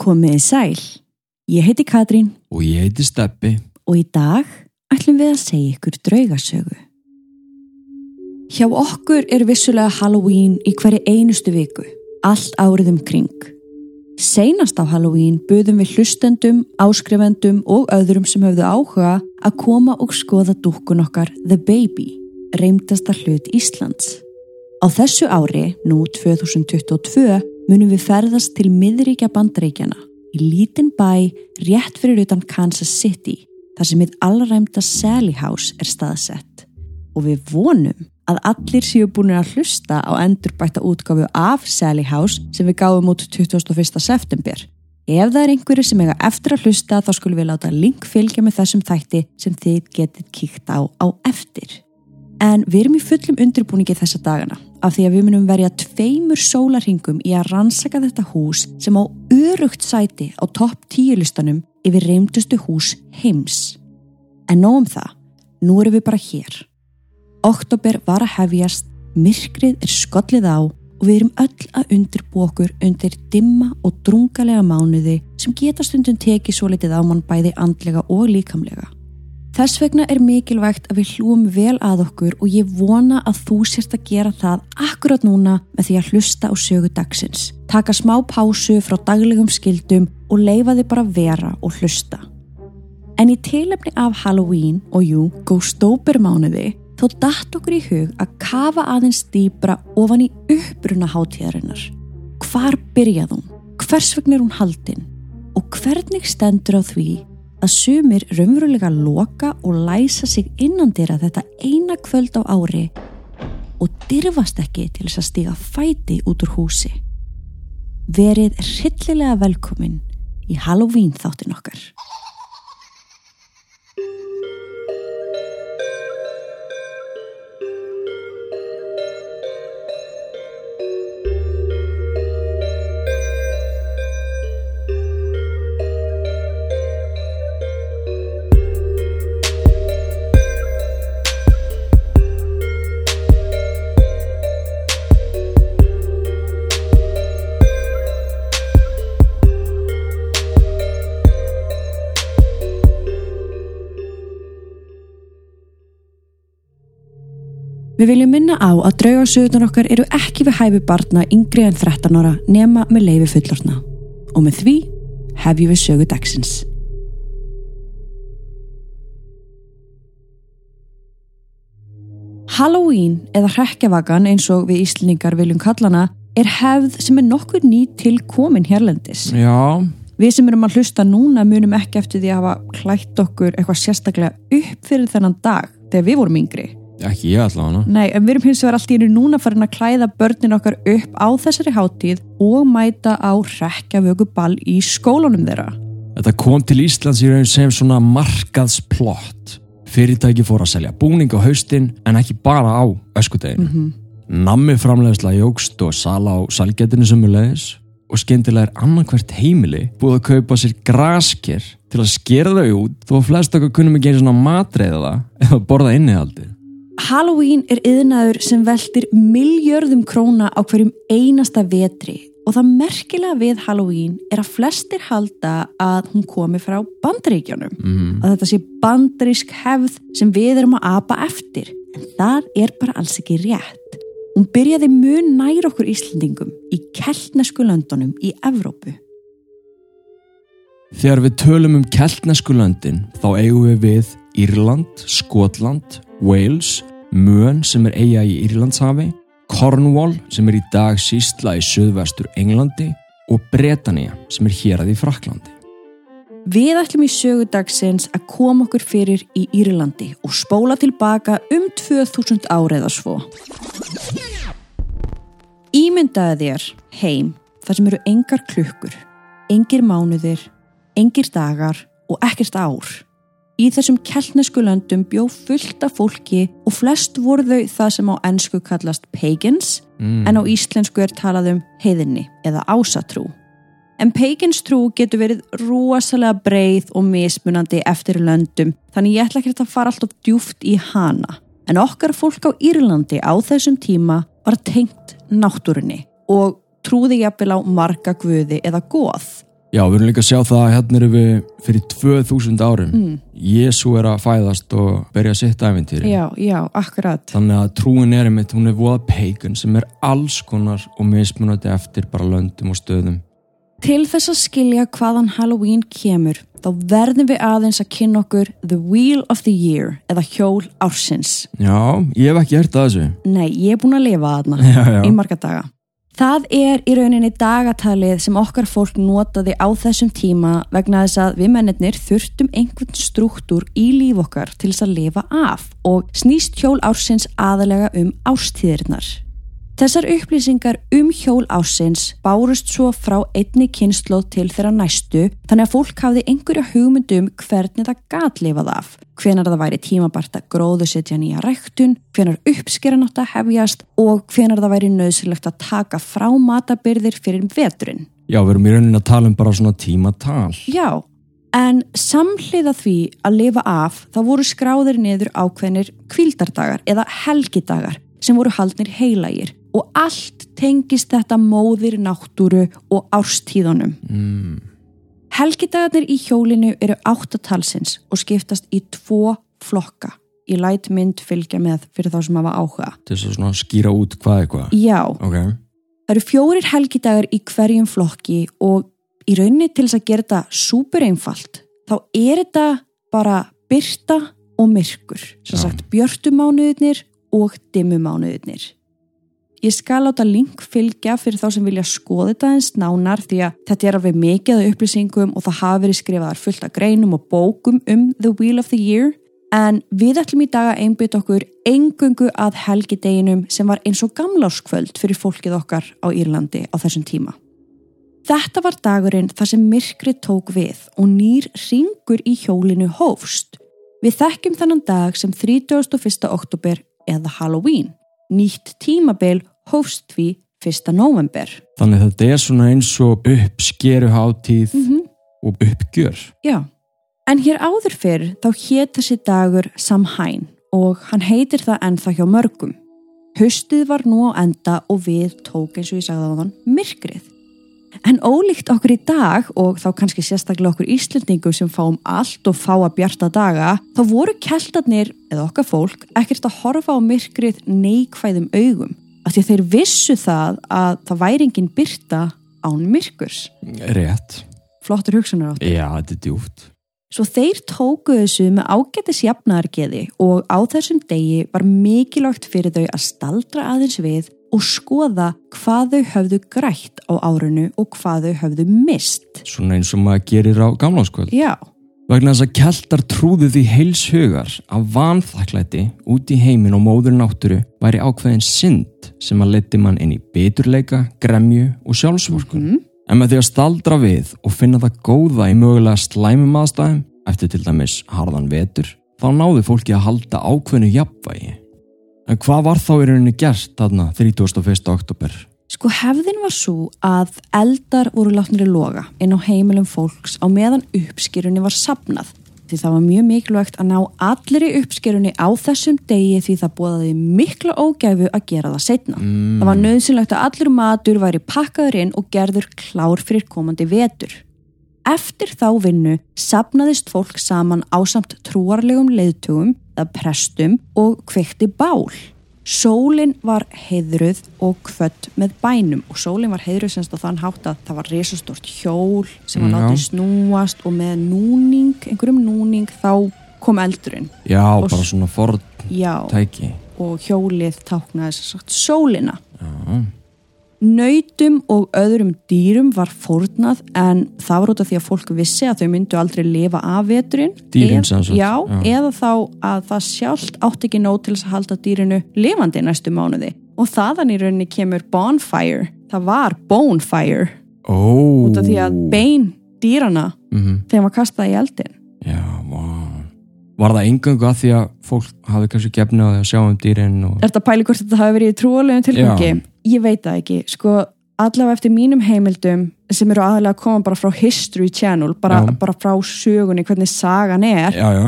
Komiði sæl. Ég heiti Katrín Og ég heiti Steppi. og í dag ætlum við að segja ykkur draugasögu. Hjá okkur er vissulega Halloween í hverju einustu viku, allt árið um kring. Seinast á Halloween buðum við hlustendum, áskrifendum og öðrum sem höfðu áhuga að koma og skoða dúkkun okkar The Baby, reymdasta hlut Íslands. Á þessu ári, nú 2022, munum við ferðast til miðríkja bandaríkjana í lítinn bæ rétt fyrir utan Kansas City, þar sem við allræmda Sally House er staðsett. Og við vonum að allir séu búin að hlusta á endurbætta útgáfu af Sally House sem við gáum út 21. september. Ef það er einhverju sem eiga eftir að hlusta þá skulum við láta link fylgja með þessum þætti sem þið getið kíkt á á eftir. En við erum í fullum undirbúningi þessa dagana af því að við munum verja tveimur sólarhingum í að rannsaka þetta hús sem á örugt sæti á topp tíu listanum yfir reymdustu hús heims. En nóg um það, nú erum við bara hér. Oktober var að hefjast, myrkrið er skollið á og við erum öll að undirbú okkur undir dimma og drungalega mánuði sem geta stundum tekið svo litið á mann bæði andlega og líkamlega. Þess vegna er mikilvægt að við hlúum vel að okkur og ég vona að þú sérst að gera það akkurat núna með því að hlusta á sögu dagsins. Taka smá pásu frá daglegum skildum og leifa þið bara vera og hlusta. En í tilefni af Halloween og jú, góðstóper mánuði þó datt okkur í hug að kafa aðeins dýbra ofan í uppbruna hátíðarinnar. Hvar byrjað hún? Hvers vegna er hún haldinn? Og hvernig stendur á því að sumir raunverulega loka og læsa sig innan dýra þetta eina kvöld á ári og dyrfast ekki til þess að stiga fæti út úr húsi. Verið hryllilega velkomin í Halloween þáttin okkar. Við viljum minna á að draugarsöðunar okkar eru ekki við hæfi barna yngri en 13 ára nema með leifi fullorna. Og með því hefjum við sögu dagsins. Halloween eða hrekkjavagan eins og við Íslendingar viljum kallana er hefð sem er nokkur nýtt til komin hérlendis. Já, Við sem erum að hlusta núna munum ekki eftir því að hafa klætt okkur eitthvað sérstaklega upp fyrir þennan dag þegar við vorum yngri. Ekki ég allavega. Nei, en við erum hins vegar allt í einu núna farin að klæða börnin okkar upp á þessari hátíð og mæta á rekkjavöku ball í skólanum þeirra. Þetta kom til Íslands í raun sem svona markaðsplott. Fyrirtæki fór að selja búning á haustin en ekki bara á öskudeginu. Nammi framleiðsla jógst og sala á salgetinu sumulegis og skemmtilega er annarkvært heimili búið að kaupa sér grasker til að skera þau út þó að flest okkar kunnum ekki einu svona matreiða það eða borða innihaldið. Halloween er yðnaður sem veltir miljörðum króna á hverjum einasta vetri og það merkilega við Halloween er að flestir halda að hún komi frá bandaríkjónum. Mm. Að þetta sé bandarísk hefð sem við erum að apa eftir. En það er bara alls ekki rétt. Hún byrjaði mun nær okkur Íslendingum í keltnesku löndunum í Evrópu. Þegar við tölum um keltnesku löndin þá eigum við við Írland, Skotland, Wales, Mön sem er eiga í Írlandshafi, Cornwall sem er í dag sístla í söðvestur Englandi og Bretania sem er hér að í Fraklandi. Við ætlum í sögudagsins að koma okkur fyrir í Írlandi og spóla tilbaka um 2000 árið að svo. Ímyndaði þér heim þar sem eru engar klukkur, engir mánuðir, engir dagar og ekkert ár. Í þessum keltnesku löndum bjó fullt af fólki og flest voru þau það sem á ennsku kallast pagans Mm. en á íslensku er talað um heiðinni eða ásatrú. En pagans trú getur verið rosalega breið og mismunandi eftir löndum þannig ég ætla ekki að fara alltof djúft í hana. En okkar fólk á Írlandi á þessum tíma var tengt náttúrunni og trúði jafnvel á marga guði eða goð. Já, við erum líka að sjá það að hérna erum við fyrir 2000 árum. Mm. Jésu er að fæðast og berja sitt æfintýri. Já, já, akkurat. Þannig að trúin er einmitt, hún er voða peigun sem er alls konar og mismunandi eftir bara löndum og stöðum. Til þess að skilja hvaðan Halloween kemur, þá verðum við aðeins að kynna okkur The Wheel of the Year eða hjól ársins. Já, ég hef ekki hert að þessu. Nei, ég er búin að lifa Já, já. í marga daga. Það er í rauninni dagatalið sem okkar fólk notaði á þessum tíma vegna þess að við mennirnir þurftum einhvern struktúr í líf okkar til þess að lifa af og snýst hjól ársins aðalega um ástíðirnar. Þessar upplýsingar um hjól ársins bárust svo frá einni kynnslóð til þeirra næstu þannig að fólk hafði einhverja hugmyndum hvernig það gat lifað af. Hvenar það væri tímabart að gróðu setja nýja ræktun, hvenar uppskeran átt að hefjast og hvenar það væri nöðsilegt að taka frá matabyrðir fyrir veturinn. Já, við erum í rauninni að tala um bara svona tímatal. Já, en samhliða því að lifa af þá voru skráðir niður ákveðnir kvildardagar eða helgidagar sem voru haldnir heilagir og allt tengist þetta móðir náttúru og árstíðunum. Mm. Helgidagarnir í hjólinu eru áttatalsins og skiptast í tvo flokka. Í læt mynd fylgja með fyrir þá sem hafa áhuga. Til þess að skýra út hvað eitthvað. Já, Ok, það eru fjórir helgidagar í hverjum flokki og í rauninni til þess að gera þetta súper einfalt. Þá er þetta bara byrta og myrkur. Já. sagt björtumánuðinir og dimmumánuðinir. Ég skal láta link fylgja fyrir þá sem vilja skoða þetta eins nánar því að þetta er alveg mikið af upplýsingum og það hafa verið skrifaðar fullt af greinum og bókum um The Wheel of the Year en við ætlum í dag að einbytta okkur engungu að helgideginum sem var eins og gamláskvöld fyrir fólkið okkar á Írlandi á þessum tíma. Þetta var dagurinn þar sem myrkri tók við og nýr ringur í hjólinu hófst. Við þekkjum þennan dag sem 31. oktober eða Halloween. Nýtt tímabil hófst því 1. november. þannig að þetta er svona eins og uppskeru hátíð Mm og uppgjör. Já. En hér áður fyrr þá hét þessi dagur Samhain og hann heitir það ennþá hjá mörgum. Haustið var nú á enda og við tók eins og ég sagði á þann myrkrið. En ólíkt okkur í dag og þá kannski sérstaklega okkur Íslendingum sem fáum allt og fá að bjarta daga, þá voru keltarnir, eða okkar fólk, ekkert að horfa á myrkrið neikvæðum augum. Af því að þeir vissu það að það væri engin byrta án myrkurs. Rétt. Flottur hugsunar átt. Já, þetta er djúft. Svo þeir tóku þessu með ágætis jafnargeði og á þessum degi var mikilvægt fyrir þau að staldra aðeins við og skoða hvað þau höfðu grætt á árunu og hvað þau höfðu mist. Svona eins og maður gerir á gamláskvöld. Já, Vegna þess að keltar trúðu því heils hugar að vanþakklæti út í heimin og móður náttúru væri ákveðin synd sem að leti mann inn í beturleika, gremju og sjálfsvorkun. mm, En með því að staldra við og finna það góða í mögulega slæmum aðstæðum, eftir til dæmis harðan vetur, þá náðu fólki að halda ákveðinu jafnvægi. En hvað var þá í rauninni gert þarna 31. oktober? sko hefðin var svo að eldar voru látnir í loga inn á heimilum fólks á meðan uppskýrunni var sapnað. Því það var mjög mikilvægt að ná allir í uppskýrunni á þessum degi því það bóðaði mikla ógæfu að gera það setna. Mm, Það var nöðsynlegt að allur matur væri pakkaður inn og gerður klár fyrir komandi vetur. Eftir þá vinnu sapnaðist fólk saman ásamt trúarlegum leiðtugum eða prestum og kveikti bál. Sólin var heiðruð og kvött með bænum og sólin var heiðruð semst á þann hátt að það var risastort hjól sem var já. látið snúast og með núning, einhverjum núning þá kom eldurinn. Já, Og bara svona forn Já, tæki. og hjólið táknaði sagt sólina. Já, Nautum og öðrum dýrum var fórnað en það var út af því að fólk vissi að þau myndu aldrei lifa af veturinn. Dýrin Eð- sem sagt, Já, já. eða þá að það sjálft átti ekki nóg til að halda dýrinu lifandi næstu mánuði. Og þaðan í rauninni kemur bonfire. Það var bonefire Ó. út af því að bein dýrana Mhm. þegar maður kastaði í eldin. Já, vá. Var það engangu að því að fólk hafi kannski því að sjá um dýrin og... Er þetta pæli hvort þetta hafi verið í trúalegum tilgangi? Já. Ég veit það ekki. Sko, allavega eftir mínum heimildum sem eru aðalega að koma bara frá History Channel, bara, bara frá sögunni, hvernig sagan er, Já, já.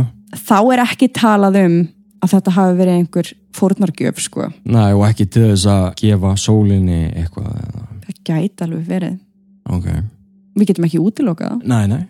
þá er ekki talað um að þetta hafi verið einhver fórnargjöf, sko. Næ, og ekki til þess að gefa sólinni eitthvað. Það gæti alveg verið. Ok. við getum ekki útilokað. Nei, nei.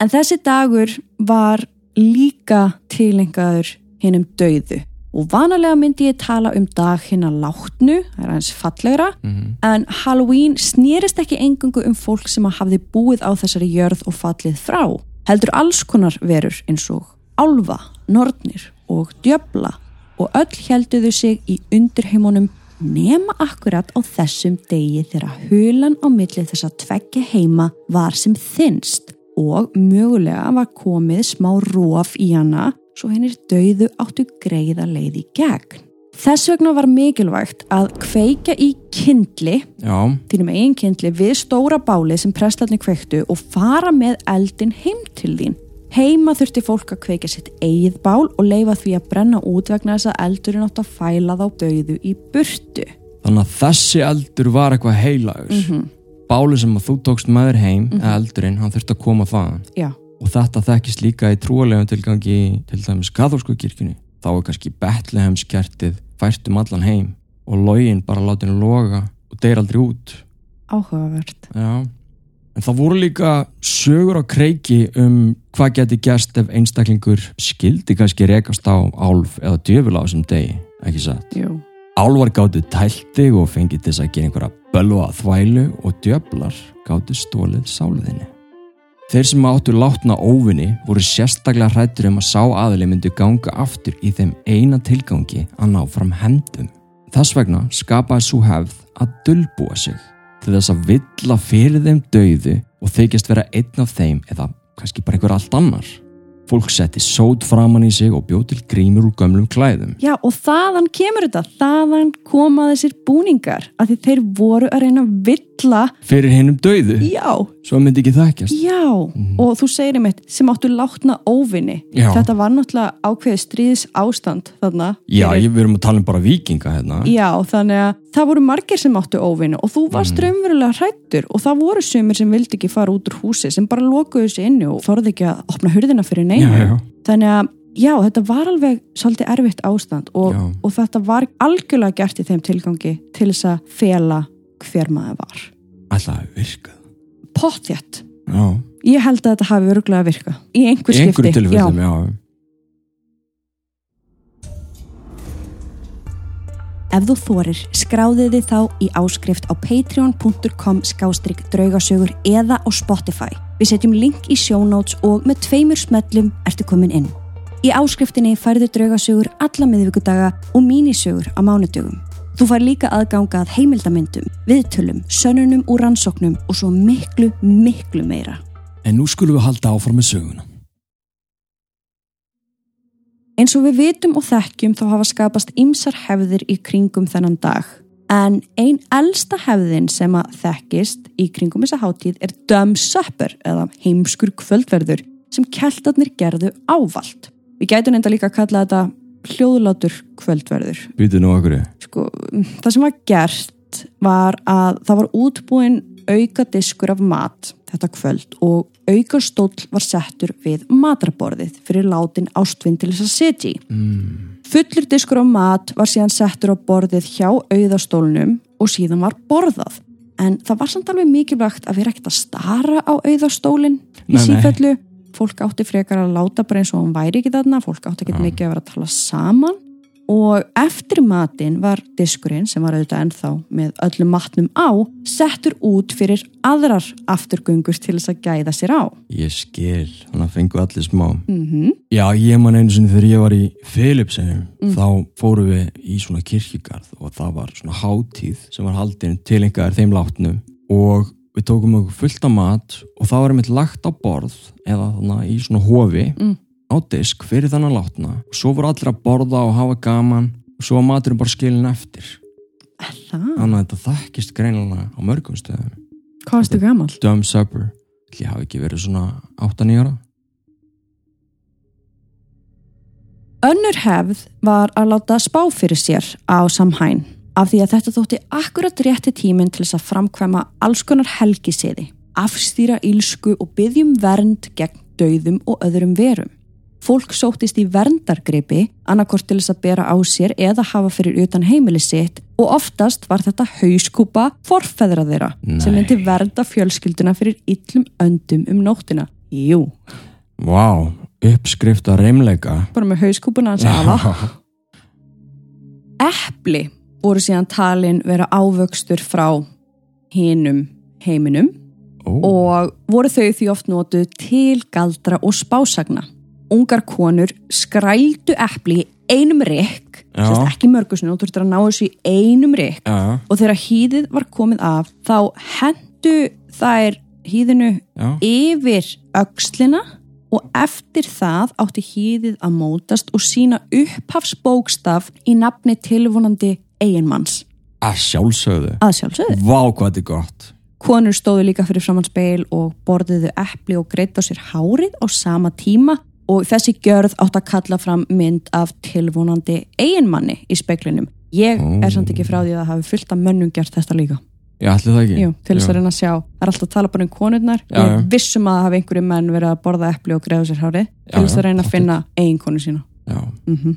En þessi dagur var líka tilengaður hinnum dauðu og vanalega myndi ég tala um dag hinn að látnu, það er aðeins fallegra, Mm en Halloween snerist ekki engungu um fólk sem að hafði búið á þessari jörð og fallið frá. Heldur alls konar verur eins og álfa, nornir og djöbla og öll helduðu sig í undirheimunum nema akkurat á þessum degi þegar hulan á milli þess að tveggja heima var sem þinnst og mögulega var komið smá róf í hana svo hennir dauðu áttu greiða leið í gegn. Þess vegna var mikilvægt að kveika í kindli, þínum eigin kindli, við stóra bálið sem prestlarnir kveiktu og fara með eldin heim til þín. Heima þurfti fólk að kveika sitt eigið bál og leifa því að brenna út vegna þess að eldurinn átt að fæla þá dauðu í burtu. þannig að þessi eldur var eitthvað heilagur. Mhm. Báli sem að þú tókst með þér heim, eða eldurinn, hann þurfti að koma þaðan. Já, Og þetta þekkist líka í trúalegum tilgangi til dæmis katholsku kirkjunni. Þá er kannski Bethlehemskertið fært um allan heim og login bara látin loga og deyr aldrei út. áhugavert. Já. En það voru líka sögur á kreiki um hvað geti gerst ef einstaklingur skildi kannski rekast á álf eða djöful á þessum degi, ekki satt? Jú. Álvar gáttu tælti og fengið þess að gera einhverja bölva þvælu og djöflar gáttu stólið sáliðinni. Þeir sem áttu látna óvinni voru sérstaklega hrættur um að sá aðli myndu ganga aftur í þeim eina tilgangi að ná fram hendum. Þess vegna skapaði svo hefð að dulbúa sig til þess að villa fyrir þeim dauðu og þykjast vera einn af þeim eða kannski bara einhver allt annar. Fólk setti sót framann í sig og bjóð til grímur úr gömlum klæðum. Já, og þaðan kemur þetta, þaðan koma þessir búningar, að þeir voru að reyna að villa, Fyrir hinnum dauðu, já, svo myndi ekki þekkjast. já, og þú segir einmitt, sem áttu látna óvinni. Já. Þetta var náttúrulega ákveðið stríðis ástand þarna. Já, fyrir- ég, við erum að tala um bara vikinga hérna. Já, þannig að það voru margir sem áttu óvinni og þú varst Mhm. raunverulega hrættur og það voru sumir sem vildi ekki fara út úr húsi sem bara lokuðu sig inni og þorði ekki að opna hurðina fyrir já. Þannig að já, þetta var alveg svolítið erfitt ástand og, og þetta var algjörlega gert í þeim tilgangi til þess að fela hver maður var. Ætlaði að virka. Pottjætt. Já, Ég held að þetta hafi örgulega að virka. Í einhver í einhverju skipti. tilfellum, já. Ef þú þorir, skráðu þið þá í áskrift á patreon.com skástrygg draugasögur eða á Spotify. Við setjum link í show notes og með tveimur smellum ertu komin inn. Í áskriftinni færðu draugasögur alla miðvíkudaga og mínisögur á mánudögum. Þú fær líka aðganga að heimildamindum, viðtölum, sönnunum og rannsóknum og svo miklu, miklu meira. En nú skulum við halda áfram með söguna. Eins og við vitum og þekkjum þá hafa skapast ymsar hefðir í kringum þennan dag. En ein elsta hefðin sem að þekkist í kringum þessa hátíð er Dumb Supper eða heimskur kvöldverður sem keltarnir gerðu ávalt. Við gætum enda líka að kalla þetta hljóðlátur kvöldverður. Býtu nú okkur. Sko, það sem var gert var að það var útbúin auka diskur af mat þetta kvöld og auka stóll var settur við matarborðið fyrir látin ástvinn til þess að setja í. Mm. Fullur diskur af mat var síðan settur á borðið hjá auðastólnum og síðan var borðað. En það var samt alveg mikilvægt að vera ekkert að stara á auðastólinn í sífellu. Fólk átti frekar að láta bara eins og hann væri ekki þarna, fólk átti ekki mikið að vera að tala saman. Og eftir matinn var diskurinn, sem var auðvitað ennþá með öllum matnum á, settur út fyrir aðrar afturgöngur til þess að gæða sér á. Ég skil, þannig að fengu allir smá. Mm Já, ég man einu sinni þegar ég var í Philipsheim, Mm. þá fórum við í svona kirkjugarð og það var svona hátíð sem var haldin til einhver þeim látnum og við tókum okkur fullt af mat og það var einmitt lagt á borð eða þannig í svona hofi Mm. á disk fyrir þannig látna. Og svo voru allir að borða og hafa gaman og svo var maturinn bara skilin eftir. Þannig að þetta þekkist greinilega á mörgum stöðum. Hvað varstu gamall? Dumb Supper, ég hafi ekki verið svona 8-9 ára. Önnur hefð var að láta spá fyrir sér á samhæn af því að þetta þótti akkurat rétti tíminn til þess að framkvæma alls konar helgisiði, afstýra ílsku og byggjum vernd gegn dauðum og öðrum verum. Fólk sóttist í verndargripi, annarkort til þess að bera á sér eða hafa fyrir utan heimili sitt og oftast var þetta hauskúpa forfeðra þeirra Nei. sem myndi verða fjölskylduna fyrir illum öndum um nóttina. Jú, Vá, uppskrift að reymleika bara með hauskúpuna hans afa. Epli voru síðan talin vera ávöxtur frá hinum heiminum Ó, og voru þau því oft notuð til galdra og spásagna. Ungar konur skrældu epli í einum rikk, sérst ekki mörgusinu, þú þurftur að ná þessu í einum rikk já, og þegar hýðið var komið af þá hendu þær hýðinu já, yfir öxlina og eftir það átti hýðið að mótast og sína upphafsbókstaf í nafni tilvonandi eiginmanns að sjálfsögðu að sjálfsögðu. Vá, hvað þetta er gott Konur stóðu líka fyrir framann speil og borðiðu epli og greitt á sér hárið á sama tíma og þessi gjörð átt að kalla fram mynd af tilvonandi eiginmanni í speiklinum. Ég er samt ekki frá því að hafi fullt af mönnum gert þetta líka. Já, ætli það ekki Jú, til þess að reyna að sjá. Það er alltaf að tala bara um konurnar. Já, Ég já. vissum að hafi einhverju menn verið að borða epli og greiða sér hárið til þess að reyna að finna eiginkonu sína. Já, Mm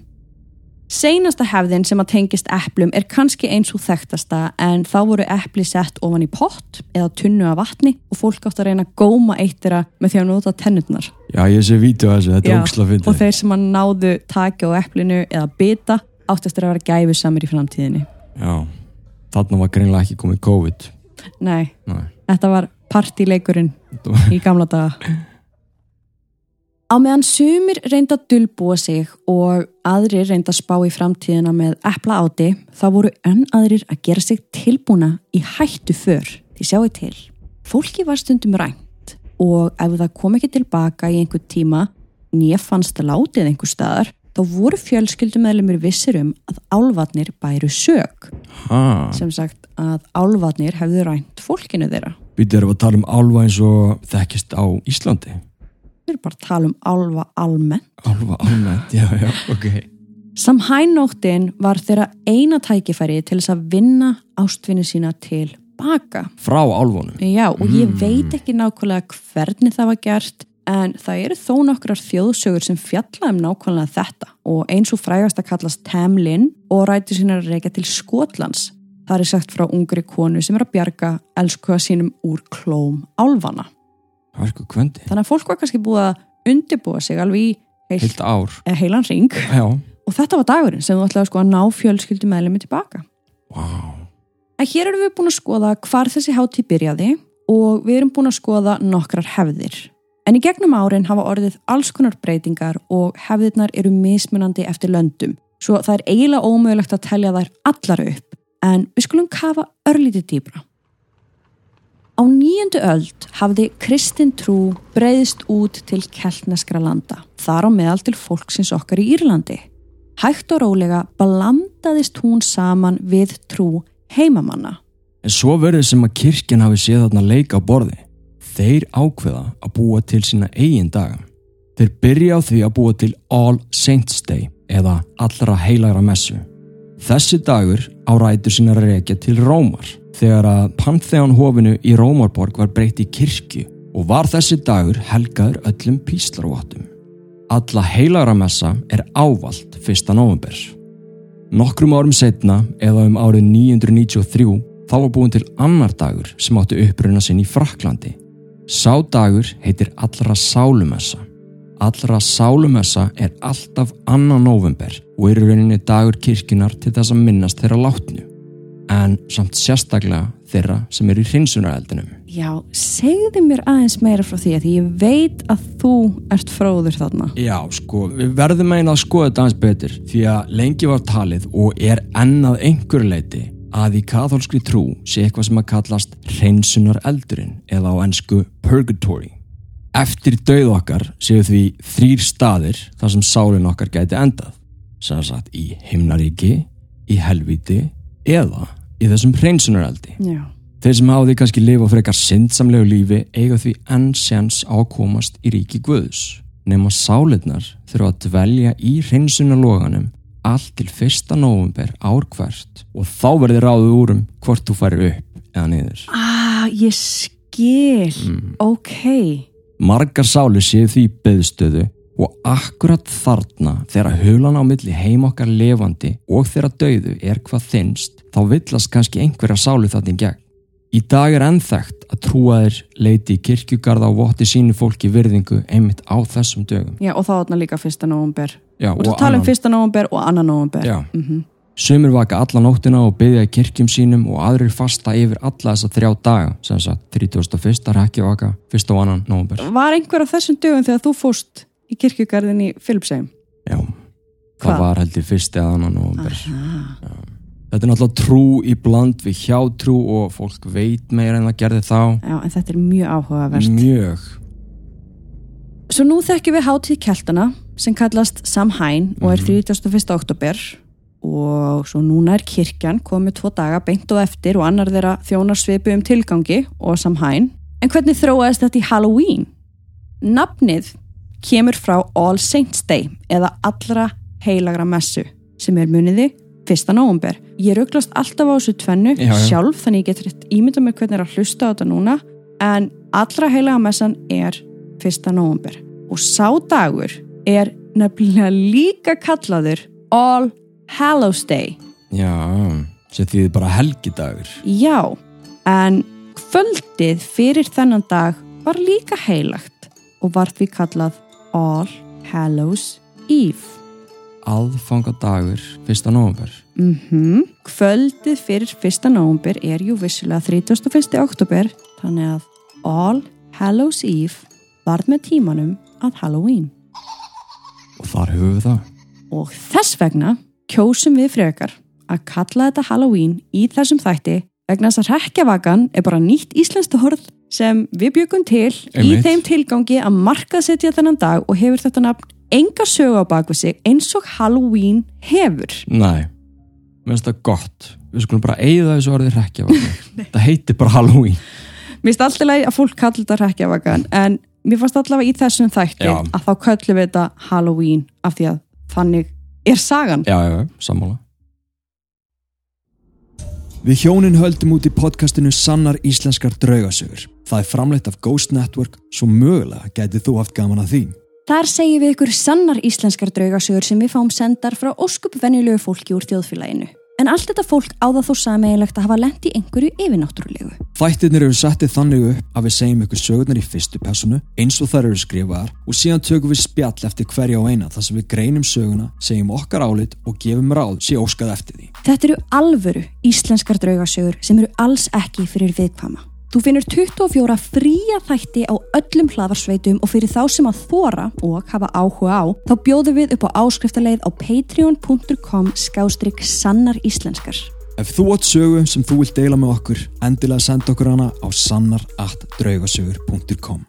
Seinasta hefðin sem að tengist eplum er kannski eins og þekktasta en þá voru epli sett ofan í pott eða tunnu af vatni og fólk átt að reyna að góma eitt þeirra með því að nota tennurnar. já ég sé vídeo af þessu, þetta Já, er óksla Og fyndið þeir sem að náðu taki á eplinu eða bita áttast þeirra að vera gæfu samir í framtíðinni. Já, þarna var greinlega ekki komið COVID Nei, Nei, þetta var partíleikurinn í gamla daga. Á meðan sumir reynda að dulbúa sig og aðrir reynda að spá í framtíðina með epla áti, þá voru enn aðrir að gera sig tilbúna í hættu för. Því sjáu til. Fólki var stundum rænt og ef það kom ekki tilbaka í einhver tíma, nýja fannst að látið einhver staðar, þá voru fjölskyldumæðlumir vissir um að álvatnir bæru sög. ha, Sem sagt að álvatnir hefðu rænt fólkinu þeirra. býtið erum við að tala um álfa eins og þekkist á Íslandi Við erum bara að tala um álva almennt. Álfa almennt, já, já, ok Samhænóttin var þeirra eina tækifæri til þess að vinna ástvinni sína til baka. Frá álfunum Já, og ég veit ekki nákvæmlega hvernig það var gert, en það eru þó nokkrar þjóðsögur sem fjalla um nákvæmlega þetta og eins og frægast að kallast Tamlin og ræti sína að reyka til Skotlands. Það er sagt frá ungri konu sem er að bjarga elskuða sínum úr klóm álfana. Þannig að fólk var kannski búið að undibúa sig alveg í heilt, Heilt ár eða heilan ring Já, og þetta var dagurinn sem þú ætlaði sko að ná fjölskyldu meðlemi tilbaka. vá En hér erum við búin að skoða hvar þessi hátíð byrjaði og við erum búin að skoða nokkrar hefðir. En í gegnum árin hafa orðið alls konar breytingar og hefðirnar eru mismunandi eftir löndum. Svo það er eiginlega ómögulegt að telja þær allar upp, en við skulum kafa örlítið dýbra. Á nýjöndu öld hafði kristin trú breyðist út til keltneskra landa, þar á meðal til fólksins okkar í Írlandi. Hægt og rólega blandaðist hún saman við trú heimamanna. En svo verður sem að kirkjan hafi séð þarna leika á borði. Þeir ákveða að búa til sína eigin daga. Þeir byrja á því að búa til All Saints Day eða allra heilagra messu. Þessi dagur á rætur sína að rekja til Rómar þegar að Pantheon hofinu í Rómarborg var breytt í kirkju og var þessi dagur helgaður öllum píslarvottum. Alla heilagra messa er ávalt 1. november. Nokkrum árum setna, eða um árið 993, þá var búin til annar dagur sem átti uppruna sinn í Fraklandi. Sá dagur heitir Allra Sálumessa. Allra Sálumessa er alltaf annan november og er í rauninni dagur kirkjunar til þess að minnast þeirra látnu. En samt sérstaklega þeirra sem eru í hreinsunareldinum. Já, segðu mér aðeins meira frá því að ég veit að þú ert fróður þarna. Já, sko, við verðum einn að skoða þetta aðeins betur því að lengi var talið og er ennað einhverju leiti að í katholskri trú sé eitthvað sem að kallast hreinsunar eldurinn eða á ennsku purgatory. Eftir dauð okkar séu því þrýr staðir þar sem sálinn okkar gæti endað, sem sagt í himnaríki, í helviti eða í þessum hreinsunareldi. Já. Þeir sem hafa því kannski lifa frekar syndsamlegu lífi eiga því enn séns á að komast í ríki Guðs. Nefn að sálirnar þurfa að dvelja í hreinsunarloganum allt til 1. november ár hvert og þá verður ráðið úr um hvort þú færir upp eða niður. Ah, ég skil. Ok. Margar sálir séu því beðstöðu Og akkurat þarna þegar hulan á milli heim okkar levandi og þegar döðu er hvað þinnst þá villast kannski einhverja sálu þarna í gegn. Í dag er ennþægt að trúaðir leiti í kirkjugarða og votti sínu fólki virðingu einmitt á þessum dögum. Já, og þá þarna líka fyrsta nóvumber. Já, Og þú tala um fyrsta nóvumber og annan nóvumber. Já. Mhm. Sumir vaka alla nóttina og byggja í kirkjum sínum og aðrir fasta yfir alla þessa þrjá daga, sem sagt 31. rekkjavaka, 1. og annan nóvember. Var einhver af þessum dögum þegar þú fóst í kirkjugarðin í Filipsheim? Já, Hvað? það var heldur 1. eða annan. Aha. Þetta er náttúrulega trú í bland við hjátrú og fólk veit meira en það gerði þá. Já, en þetta er mjög áhugavert. Mjög. Svo nú þekkjum við hátíð keltana sem kallast Samhain og er 31. oktober og svo núna er kirkjan komið tvo daga beint og eftir og annar þeirra þjónar svipu um tilgangi og Samhain. En hvernig þróaðist þetta í Halloween? Nafnið kemur frá All Saints Day eða allra heilagra messu sem er muniði 1. november. Ég rauglast alltaf á þessu tvennu Já, já. sjálf þannig ég get rétt ímynda mig hvernig er að hlusta á þetta núna en allra heilaga messan er 1. november og sá dagur er nefnilega líka kallaður All Hallows Day Já, sem þýðir bara helgidagur. já, en kvöldið fyrir þennan dag var líka heilagt og var því kallað All Hallows Eve Aðfangadagur 1. november. mhm, kvöldið fyrir 1. november er jú vissulega 31. oktober þannig að All Hallows Eve varð með tímanum að Halloween Og þar höfum við það. og þess vegna kjósum við frekar að kalla þetta Halloween í þessum þætti vegna þess að rekjavakan er bara nýtt íslenskt orð sem við byggum til í Einmitt. þeim tilgangi að markaðsetja þennan dag og hefur þetta nafn enga sögu á baku sig eins og Halloween hefur. Nei, mér finnst það gott. Við skulum bara eigða þessu orðið rekkjavaka. það heitir bara Halloween. Mér finnst alltaf leið að fólk kalla þetta rekjavakan en mér fannst allavega í þessum þætti Já. að þá köllum við þetta Halloween af því að þannig er sagan. Já, já, já, sammála. Við hjónin höldum út í podcastinu Sannar Íslenskar draugasögur. Það er framleitt af Ghost Network, svo mögulega gætið þú haft gaman að því. Þar segjum við ykkur sannar íslenskar draugasögur sem við fáum sendar frá óskup venjulegu fólki úr þjóðfélaginu. En allt þetta fólk á það þó sameigilegt að hafa lent í einhverju yfirnáttúrulegu. Þættirnir eru settið þannig upp að við segjum ykkur sögurnar í fyrstu personu eins og þær eru skrifaðar og síðan tökum við spjall eftir hverja og eina þar sem við greinum söguna, segjum okkar álit og gefum ráð sé óskað eftir því. Þetta eru alvöru íslenskar draugasögur sem eru alls ekki fyrir viðkvama. Þú finnur 24 fría þætti á öllum hlaðarsveitum og fyrir þá sem að þóra og hafa áhuga á, þá bjóðum við upp á áskriftarleið á patreon.com skástrygg sannar íslenskar. Ef þú átt sögu sem þú vilt deila með okkur, endilega senda okkur hana á sannar.draugasögur.com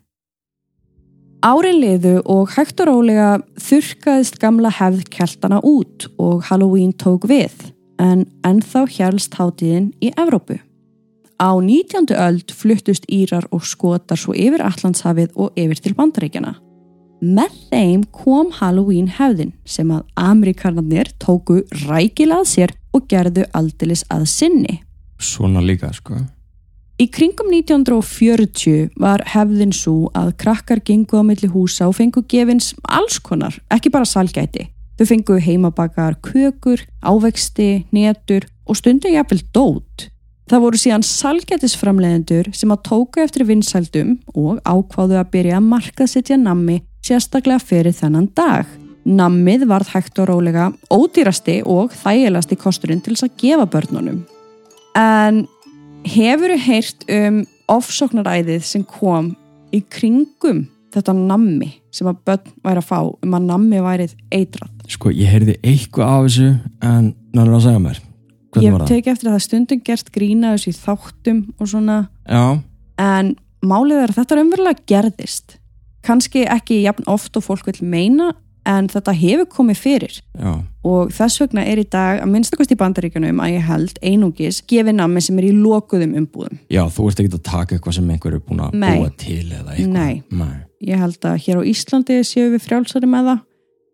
Árin liðu og hægt og rólega þurrkaðist gamla hefð keltana út og Halloween tók við, en ennþá hjælst hátíðin í Evrópu. Á 19. öld fluttust Írar og Skotar svo yfir Allandshafið og yfir til Bandaríkjana. Með þeim kom Halloween hefðin sem að Amerikanarnir tóku rækilað sér og gerðu aldilis að sinni. Svona líka, sko. Í kringum 1940 var hefðin svo að krakkar gengu á milli húsa og fengu gefins alls konar, ekki bara salgæti. Þau fengu heimabakar kökur, ávexti, netur og stundum jafnvel dót. Það voru síðan salgætisframleðendur sem að tóku eftir vinsældum og ákváðu að byrja að markaðsetja nammi sérstaklega fyrir þennan dag. Nammið varð hægt og rólega ódýrasti og þægilasti kosturinn til þess að gefa börnunum. En hefur þið heyrt um ofsóknaræðið sem kom í kringum þetta nammi sem að börn væri að fá um að nammi værið eitrað? Sko, ég heyrði eitthvað af þessu en náður að segja mér. Hvernig Ég teki eftir að það stundum gert grína þessu í þáttum og svona. Já, en málið er að þetta raunverulega gerðist. Kannski ekki jafn oft og fólk vil meina en þetta hefur komið fyrir. Já, og þess vegna er í dag að minnstakost í bandaríkanum að ég held einungis gefið nammi sem er í lokuðum umbúðum. Já, þú ert ekki að taka eitthvað sem einhver er búin að Nei. búa til eða eitthvað. Nei. Nei. ég held að hér á Íslandi séu við frjálsari með það.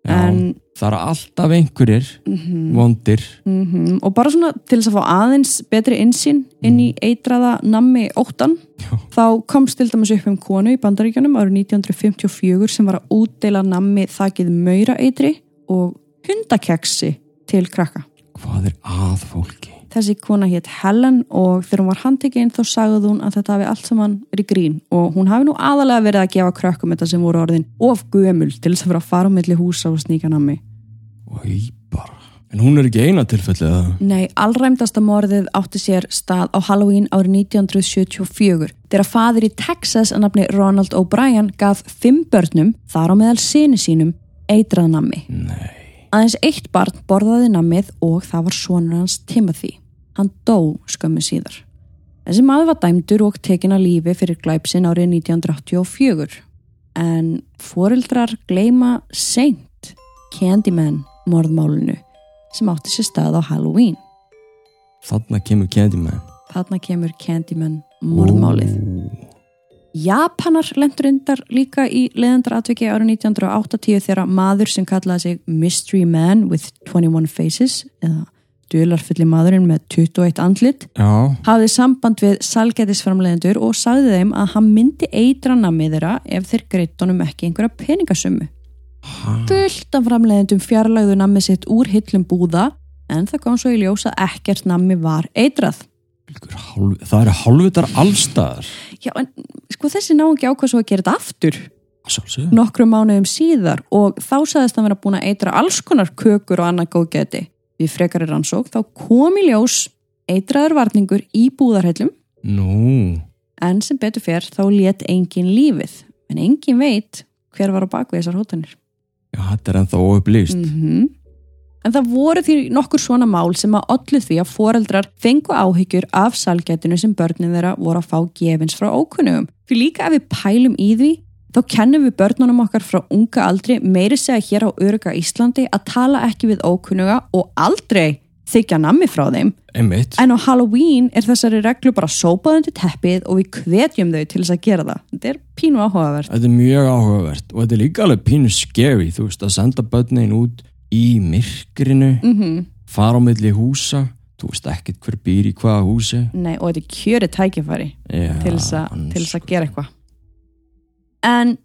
Já, en það eru alltaf einhverjir vondir mm og bara svona til þess að fá aðeins betri insýn inn í eitraða nammi óttan Já. þá komst til dæmis upp um konu í bandaríkjunum árið 1954 sem var að útdeila nammi þakið maura eitri og hundakeksi til krakka. hvað er að fólki Þessi kona hétt Helen og þegar hún var handtekinn þá sagði hún að þetta hafi allt saman verið grín og hún hafi nú aðalega verið að gefa krökkum þetta sem voru orðin of gömul til þess að vera að fara á milli húsa og sníka nammi. Ég bara en hún er ekki eina tilfellið að Nei, allræmdasta morðið átti sér stað á Halloween árið 1974 þegar fadir í Texas að nafni Ronald O'Brien gaf fimm börnum, þar á meðal sinni sínum, eitrað nammi. nei, Aðeins eitt barn borðaði nammið og það var sonur hans Timothy. Hann dó skömmu síðar. Þessi maður var dæmdur og tekin að lífi fyrir glæpsin árið 1984. En foreldrar gleima seint Candyman morðmálinu sem átti sér stað á Halloween. þarna kemur Candyman Þarna kemur Candyman morðmálið. Ú, Japanar lendur undar líka í leðandaratviki árið 1980 þegar maður sem kallaði sig Mystery Man with 21 Faces eða dularfulli maðurinn með 21 andlit já, hafði samband við salgætisframleðendur og sagði þeim að hann myndi eitra namið þeirra ef þeir greitt honum ekki einhverja peningasummu. Fullt af framleðendum fjarlægðu namið sitt úr hillum búða en það kom svo í ljós að ekkert nami var eitrað. það eru hálfvitar allstaðar Já, en sko þessi náungi ákvað svo að gera þetta aftur að sjálfsögðu nokkrum mánuðum síðar og þá sagðist hann vera búin að eitra alls konar kökur og annað góðgæti. Við frekari rannsók þá kom í ljós eitraður varningur í búðarhellum nú, en sem betur fer þá let engin lífið en engin veit hver var á bakvið þessar hótanir. Já, þetta er ennþá óupplýst Mm En það voru því nokkur svona mál sem að ollu því að foreldrar fengu áhyggjur af salgætinu sem börnin þeirra voru að fá gefins frá ókunnugum. Fyrir líka ef við pælum í því, þá kennum við börnunum okkar frá unga aldri meiri segja hér á Öruga Íslandi að tala ekki við ókunnuga og aldrei þykja nammi frá þeim. einmitt, En á Halloween er þessari reglu bara sópaðundi teppið og við hvetjum þau til þess að gera það. Þetta er pínu áhugavert. þetta er mjög áhugavert og þetta er líka alveg pínu scary þú veist, að senda börnin út í myrkrinu Mm fara á milli húsa þú veist ekkert hver býr í hvaða húsi Nei, og þetta er kjöri tækifæri. ans- til þess að gera eitthvað en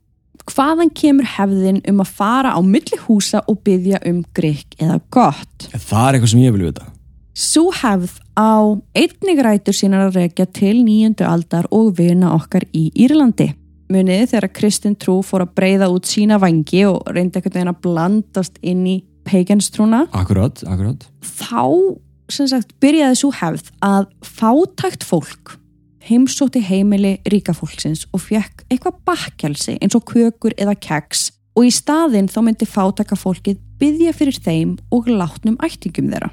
hvaðan kemur hefðin um að fara á milli húsa og byggja um grikk eða gott? Það er eitthvað sem ég vil vita? Sú hefð á einnig rætur sínar að rekja til nýjöndu aldar og vina okkar í Írlandi. Muniði þegar Kristinn trú fór að breyða út sína vangi og reyndi veginn að blandast inn í paganstrúna? Akkurat, akkurat. Þá sem sagt byrjaði svo hefð að fátækt fólk heimsótti heimili ríka fólksins og fekk eitthvað bakkjálsi eins og kökur eða keks og í staðinn þá myndi fátæka fólkið byggja fyrir þeim og látnum ættingum þeirra.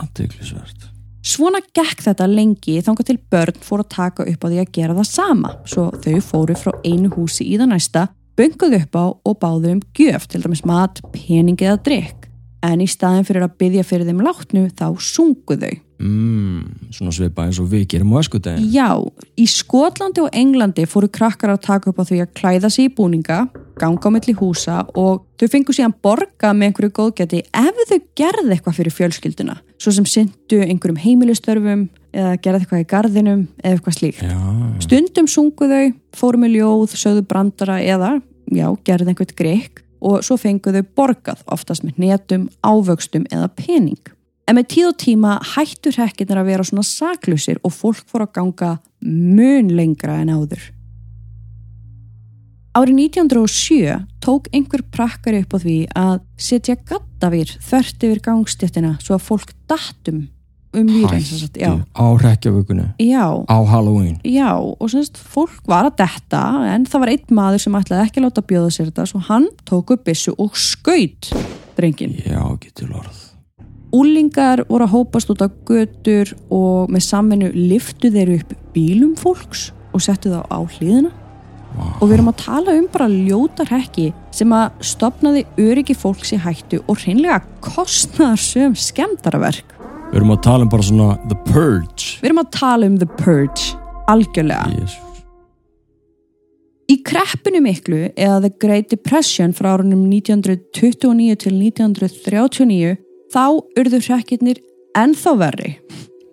aðteglisvert Svona gekk þetta lengi þangað til börn fór að taka upp á því að gera það sama svo þau fóru frá einu húsi í það næsta bunguðu upp á og báðu um gjöf til dæmis mat, pening eða drikk en í staðin fyrir að byggja fyrir þeim látnu þá sungu þau. Mm, svona svipa eins og við gerum á öskudegin Já, í Skotlandi og Englandi fóru krakkar að taka upp á því að klæða sig í búninga, ganga á milli húsa og þau fengu síðan borga með einhverju góðgæti ef þau gerði eitthvað fyrir fjölskylduna, svo sem syndu einhverjum heimilistörfum eða gerði eitthvað í gardinum eða eitthvað slíkt. já, Stundum sungu þau, fóru með ljóð, sögðu brandara eða, já, gerði einhvert greik og svo fengu þau borgað, oftast með netum, ávöxtum eða pening. En með tíð og tíma hættur hekkinar að vera svona saklusir og fólk fór að ganga mun lengra en áður. Árið 1907 tók einhver prakkari upp á því að setja gattavýr þvert yfir gangstjættina svo að fólk dattum um sagt, Já, hættu á hrekkjavökunni já, á Halloween? Já, og semst fólk var að detta en það var einn maður sem ætlaði ekki láta bjóða sér þetta svo hann tók upp byssu og skaut drengin. já, getur orð Úlingar voru að hópast út á götur og með samvinnu liftu þeir upp bílum fólks og settu þá á hliðina wow. og við erum að tala um bara ljótar hekki sem að stopnaði öryggi fólks í hættu og hreinlega kostnaðar söm skemmtaraverk. við erum að tala um bara svona The Purge Við erum að tala um The Purge, algjörlega. Jesus. Í kreppinu miklu eða The Great Depression frá árunum 1929 til 1939 þá urðu hrekkirnir ennþá verri.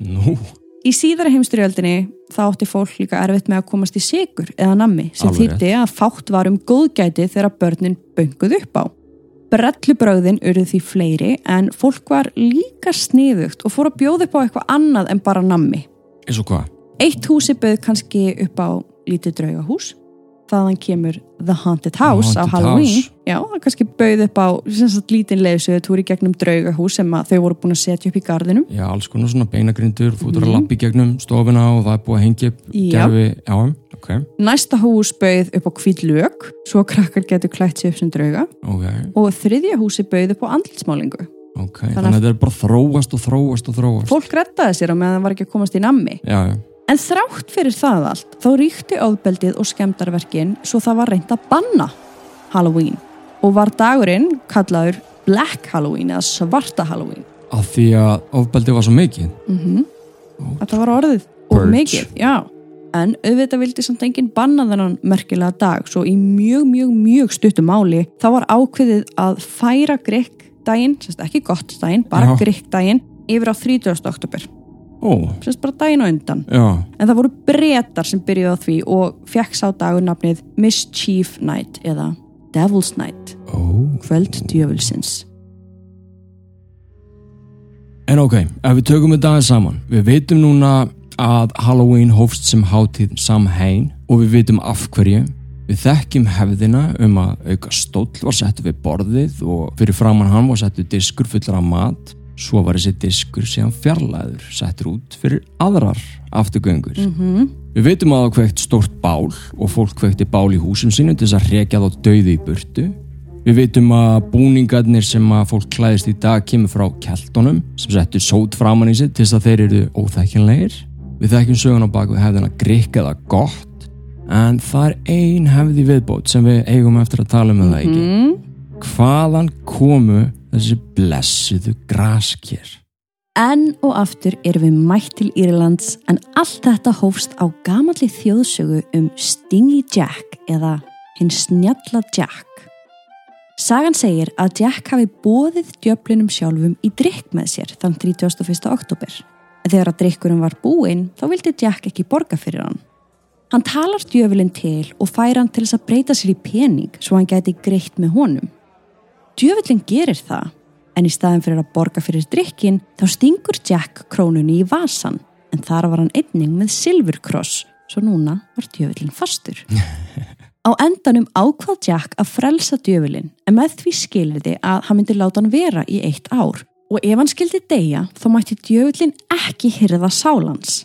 Nú, Í síðara heimstyrjöldinni þá átti fólk líka erfitt með að komast í sigur eða nammi sem þýtti að fátt var um góðgæti þegar börnin bönguð upp á. Brellubröðin urðu því fleiri en fólk var líka sniðugt og fór að bjóða upp á eitthvað annað en bara nammi. eins og hvað? Eitt húsi bauð kannski upp á lítið draugahús. Þaðan kemur The Haunted House á Haunted Halloween. House. Já, það kannski bauð upp á lítinn leiðsöðu túri gegnum draugahús sem þau voru búin að setja upp í gardinum. Já, alls konar svona beinagrindur, þú ert Mhm. að lappa í gegnum stofuna og það er búið að hengja gerfi, já, ok, Næsta hús bauð upp á hvít lög, svo krakkar getur klætt sér upp sem drauga. ok, Og þriðja húsi bauð upp á andlitsmálingu. ok, Þannig að þetta er bara þróast og þróast og þróast. Fólk rettaði sér á meðan það var ekki að komast í nammi. Já, já, En þrátt fyrir það allt, þá ríkti ofbeldið og skemmtarverkin svo það var reynd að banna Halloween. Og var dagurinn kallaður Black Halloween eða svarta Halloween. af því að ofbeldi var svo mikið. Mm Þetta var orðið og mikið, já. En auðvitað vildi samt enginn banna þennan merkilega dag, svo í mjög, mjög, mjög stuttum máli þá var ákveðið að færa grikkdægin, semst ekki gott dægin, bara Já. grikkdægin, yfir á 30. oktober, semst bara dægin á undan. já, En það voru bretar sem byrjuði á því og fekk sá dagur nafnið Mischief Night eða Devil's Night, ó. kvöld djöfulsins. En ok, ef við tökum þetta aðeins saman, við veitum núna að Halloween hófst sem hátíð samhæn og við veitum af hverju. Við þekkjum hefðina um að auka stóll var settu við borðið og fyrir framann hann var settu diskur fullur af mat. Svo var þessi diskur síðan fjarlæður, settur út fyrir aðrar afturgöngur. Mm Við veitum að það kveikt stórt bál og fólk kveikti bál í húsum sínum til þess að rekja þá döði í burtu. Við veitum að búningarnir sem að fólk klæðist í dag kemur frá keltonum sem settu sót framan í sig til þess að þeir eru óþækjanlegir. Við þekkjum sögun á baku hefðina grikk eða gott en það er ein hefði viðbót sem við eigum eftir að tala um það ekki. -hmm. Hvaðan komu þessi blessiðu grasker? Enn og aftur erum við mætt til Írlands en allt þetta hófst á gamalli þjóðsögu um Stingy Jack eða hinn snjalla Jack. Sagan segir að Jack hafi bóðið djöflinum sjálfum í drikk með sér þann 31. oktober. En þegar að drikkurinn var búinn þá vildi Jack ekki borga fyrir hann. Hann talar djöflin til og fær hann til þess að breyta sér í pening svo hann gæti greitt með honum. Djöfullin gerir það, en í staðin fyrir að borga fyrir drikkin þá stingur Jack krónunni í vasan, en þar var hann einning með silfurkross, svo núna var djöfullin fastur. Á endanum ákvað Jack að frelsa djöfullin, en með því skilriði að hann myndi láta hann vera í eitt ár. Og ef hann skildi deyja, þá mætti djöfullin ekki hyrða sálans.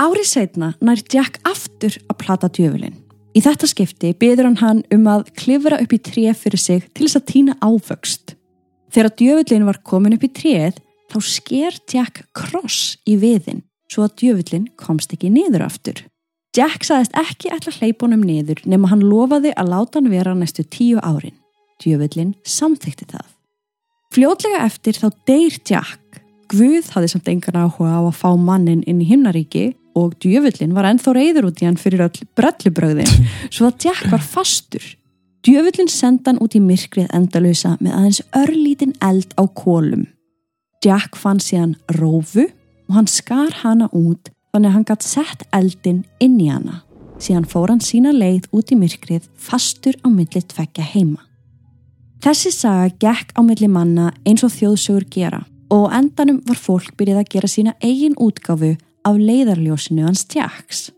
Árið setna nær Jack aftur að plata djöfullin. Í þetta skipti byður hann hann um að klifra upp í tré fyrir sig til þess að týna ávöxt. Þegar djöfullin var komin upp í tréð þá sker Jack kross í viðin svo að djöfullin komst ekki niður aftur. Jack sagðist ekki ætla honum niður nema hann lofaði að láta hann vera næstu tíu árin. Djöfullin samþykti það. Fljótlega eftir þá deyr Jack. Guð hafði samt engan áhuga á að fá mannin inn í himnaríki og djöfullin var ennþá reyður út í hann fyrir öll brellubröðin svo að Jack var fastur. Djöfullin senda hann út í myrkrið endalösa með aðeins örlítinn eld á kólum. Jack fann síðan rófu og hann skar hana út þannig að hann gætt sett eldin inn í hana. Síðan fór hann sína leið út í myrkrið fastur á milli tvekja heima. Þessi saga gekk á milli manna eins og þjóðsögur gera og endanum var fólk byrjað að gera sína eigin útgáfu af leiðarljósinu hans Jacks.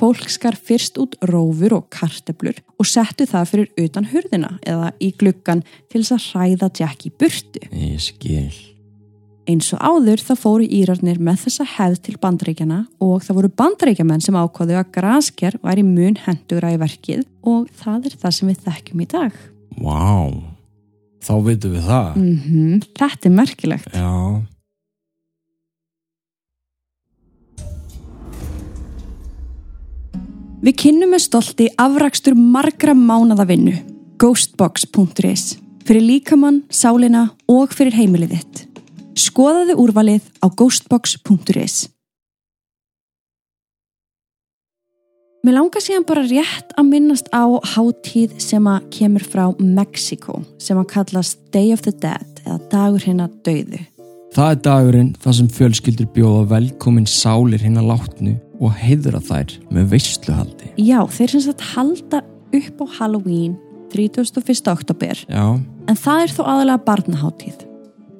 Fólk skar fyrst út rófur og karteblur og settu það fyrir utan hurðina eða í gluggan til þess að hræða Jack í burtu. Ég skil. Eins og áður þá fóru Írarnir með þessa hefð til bandreikjana og það voru bandreikjamenn sem ákvaðu að grasker væri mun hendugra í verkið og það er það sem við þekkjum í dag. Vá, þá veitum við það. Mm Þetta er merkilegt. Já. Við kynnum með stolti afrakstur margra mánada vinnu, ghostbox.is, fyrir líkamann, sálina og fyrir heimilið þitt. Skoðaðu úrvalið á ghostbox.is. Mér langar síðan bara rétt að minnast á hátíð sem að kemur frá Mexiko sem að kallast Day of the Dead eða dagur hérna döðu. Það er dagurinn þar sem fjölskyldur bjóða velkomin sálir hérna látnu og heiðra þær með veistluhaldi. Já, þeir sem sagt halda upp á Halloween 31. oktober Já, en það er þó aðalega barnaháttíð.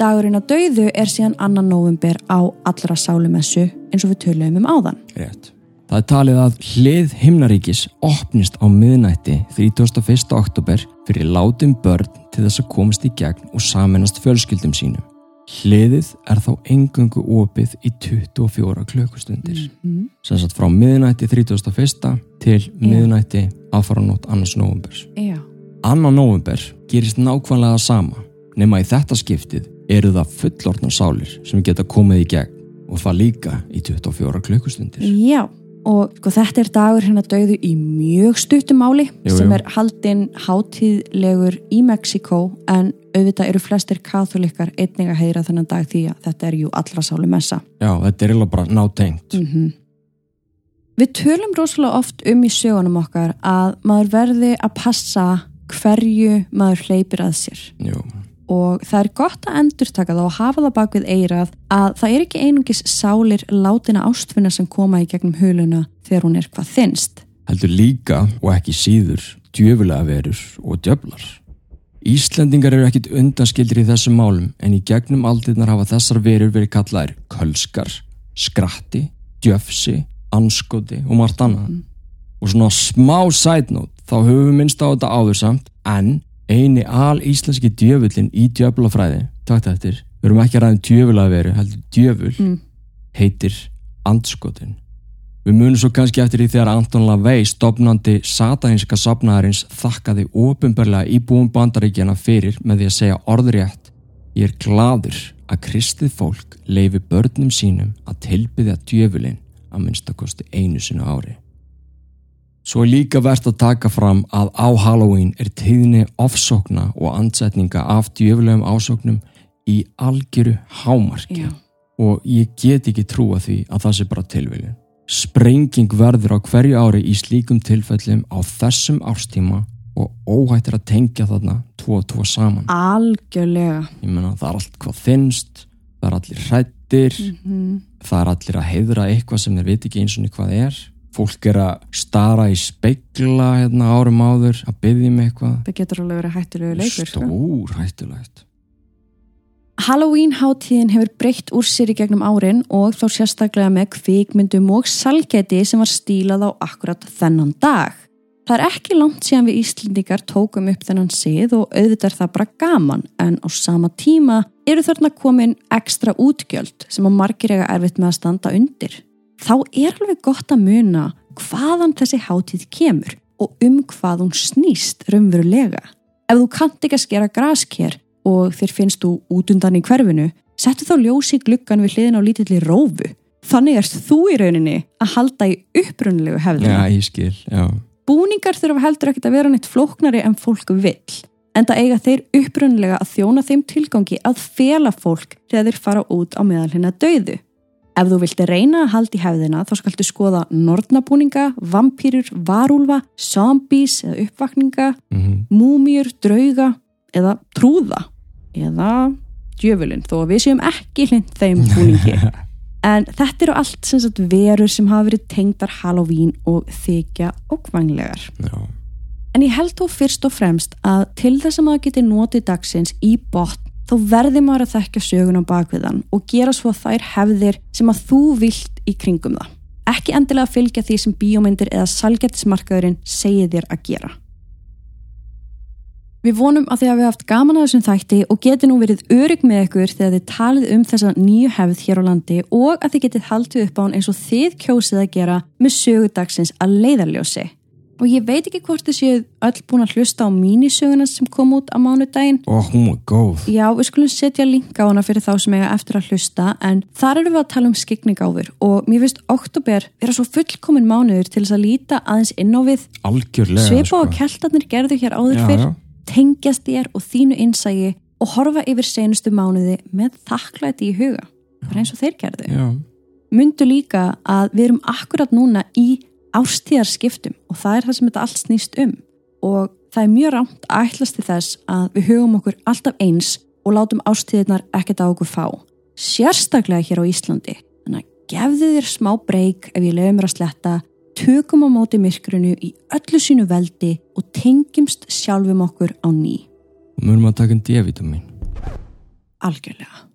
Dagurinn að dauðu er síðan annan november á allra sálumessu eins og við töluðum um áðan. rétt. Það er talið að hlið himnaríkis opnist á miðnætti 31. oktober fyrir látum börn til þess að komast í gegn og saminast fjölskyldum sínum. Hliðið er þá engungu opið í 24 klukkustundir. Mm. Sem sagt frá miðnætti 31. til miðnætti aðfaranótt annars novembers. Já. Annan november gerist nákvæmlega sama nema í þetta skiptið eru það fullortnar sálir sem geta komið í gegn og það líka í 24 klukkustundir. Já, og sko, þetta er dagur hérna döðu í mjög stuttum máli Jú, sem jú. er haldinn hátíðlegur í Mexiko en auðvitað eru flestir katholikar einnig að heyra þennan dag því að þetta er jú allra sálumessa. Já, þetta er eiginlega bara nátengt. Mm Við tölum rosalega oft um í sögunum okkar að maður verði að passa hverju maður hleypir að sér Jú, og það er gott að endurtaka það og hafa það bak við eirað að það er ekki einungis sálir látina ástfinna sem koma í gegnum huluna þegar hún er hvað þinnst. heldur líka og ekki síður djöfulega verur og djöflar. Íslendingar eru ekkit undanskildir í þessum málum en í gegnum aldirnar hafa þessar verur verið kallaðir kölskar, skratti, djöfsi, anskoti og margt annað. Og svona smá note, þá höfum við minnst á þetta áður samt, en eini al íslenski djöfullin í djöflafræði, takt eftir, við erum ekki að ræðum djöfulega veru, heldur djöfull, Mm. heitir andskotin. Við munum svo kannski eftir því þegar Anton LaVey, stopnandi satanínska safnaðarins, þakkaði ofinbarlega íbúum bandaríkjana fyrir með því að segja orðrétt Ég er gladur að kristið fólk leifi börnum sínum að tilbyðja djöfulinn að minnstakosti einu sinu ári. Svo er líka verðt að taka fram að á Halloween er tíðni ofsókna og ansetninga af djöfulegum ásóknum í algjöru hámarki Já. og ég get ekki trúa því að það sé bara tilviljun. Sprenging verður á hverju ári í slíkum tilfellum á þessum árstíma og óhætt er að tengja þarna tvo og tvo saman. Algjörlega. Ég meina það er allt hvað þinnst, það er allir hrættir, Mm. það er allir að heiðra eitthvað sem þeir veit ekki eins og hvað er. Fólk er að stara í speigla hérna árum áður að byggja með eitthvað. Það getur alveg verið hættulegu leikur. sko. Stór hættulegt. Halloween hátíðin hefur breytt úr sér í gegnum árin og þá sérstaklega með kvikmyndum og salgeti sem var stílað á akkurat þennan dag. Það er ekki langt síðan við Íslendingar tókum upp þennan sið og auðvitað er það bara gaman en á sama tíma eru þarna komin ekstra útgjöld sem að margir eiga erfitt með að standa undir. Þá er alveg gott að muna hvaðan þessi hátíð kemur og um hvað hún snýst raunverulega. Ef þú kannt ekki að skera grasker og þér finnst þú út undan í hverfinu, settu þá ljós í gluggan við hliðin á lítilli rófu. Þannig erst þú í rauninni að halda í upprunalegu hefðinu. Já, ég skil, já. Búningar þurfa heldur ekkert að vera neitt flóknari en fólk vill. En það eiga þeir upprunlega að þjóna þeim tilgangi að fela fólk þegar þeir fara út á meðal hérna döðu. Ef þú vilti reyna að halda í hefðina þá skaltu skoða nortnabúninga, vampýrur, varúlfa, zombies eða uppvakninga, Mm múmjur, drauga eða trúða eða djöfulinn þó að við séum ekki hlind þeim búningi. En þetta eru allt sem sagt verur sem hafa verið tengdar Halloween og þykja ókvænglegar. Já. En ég held þó fyrst og fremst að til þess að maður geti notið dagsins í botn þá verði maður að þekka sögun á bakviðan og gera svo þær hefðir sem að þú vilt í kringum það. Ekki endilega að fylgja því sem bíómyndir eða salgættismarkaðurinn segir þér að gera. Við vonum að þið hafi haft gaman að þessum þætti og geti nú verið örygg með ykkur þegar þið talið um þessa nýju hefð hér á landi og að þið getið haldið upp á hann eins og þið kjósið að gera með sögudagsins að leiðarljósi. Og ég veit ekki hvort þið séu öll búin að hlusta á mínisöguna sem kom út á mánudaginn. Hún var góð. Já, við skulum setja link á hana fyrir þá sem eiga eftir að hlusta en þar erum við að tala um skikningáfur og mér finnst oktober vera svo fullkomin mánuður til þess að líta aðeins inn á við Algjörlega, svipa og keltarnir gerðu hér áður Já, fyrr já. Tengjast þér og þínu innsægi og horfa yfir senustu mánuði með þakklæti í huga. Bara eins og þeir gerðu. Já, mundu líka að við erum akkurat núna í ástíðarskiptum og það er það sem þetta allt snýst um. Og það er mjög rámt að ætlast til þess að við hugum okkur alltaf eins og látum ástíðirnar ekkert á okkur fá. Sérstaklega hér á Íslandi. Þannig að gefðu þér smá breyk ef ég lefum mér að sletta, tökum á móti myrkrunu í öllu sínu veldi og tengjumst sjálfum okkur á ný. Og munum að taka um D-vitamin. Algjörlega.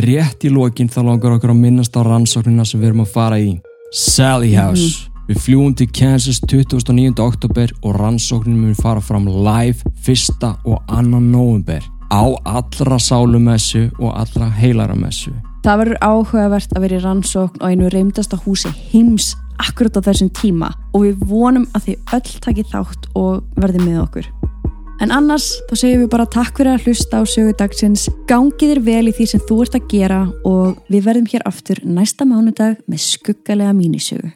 Rétt í lokin þá langar okkur að minnast á rannsóknina sem við erum að fara í. Sally House. Við fljúum til Kansas 29. oktober og rannsóknin mun fara fram live 1. og 2. november á allra sálumessu og allra heilaramessu. Það verður áhugavert að vera í rannsókn og einu reymdasta húsi heims akkurat á þessum tíma og við vonum að þið öll takið þátt og verði með okkur. En annars þá segjum við bara takk fyrir að hlusta á sögu dagsins, gangið þér vel í því sem þú ert að gera og við verðum hér aftur næsta mánudag með skuggalega mínisögu.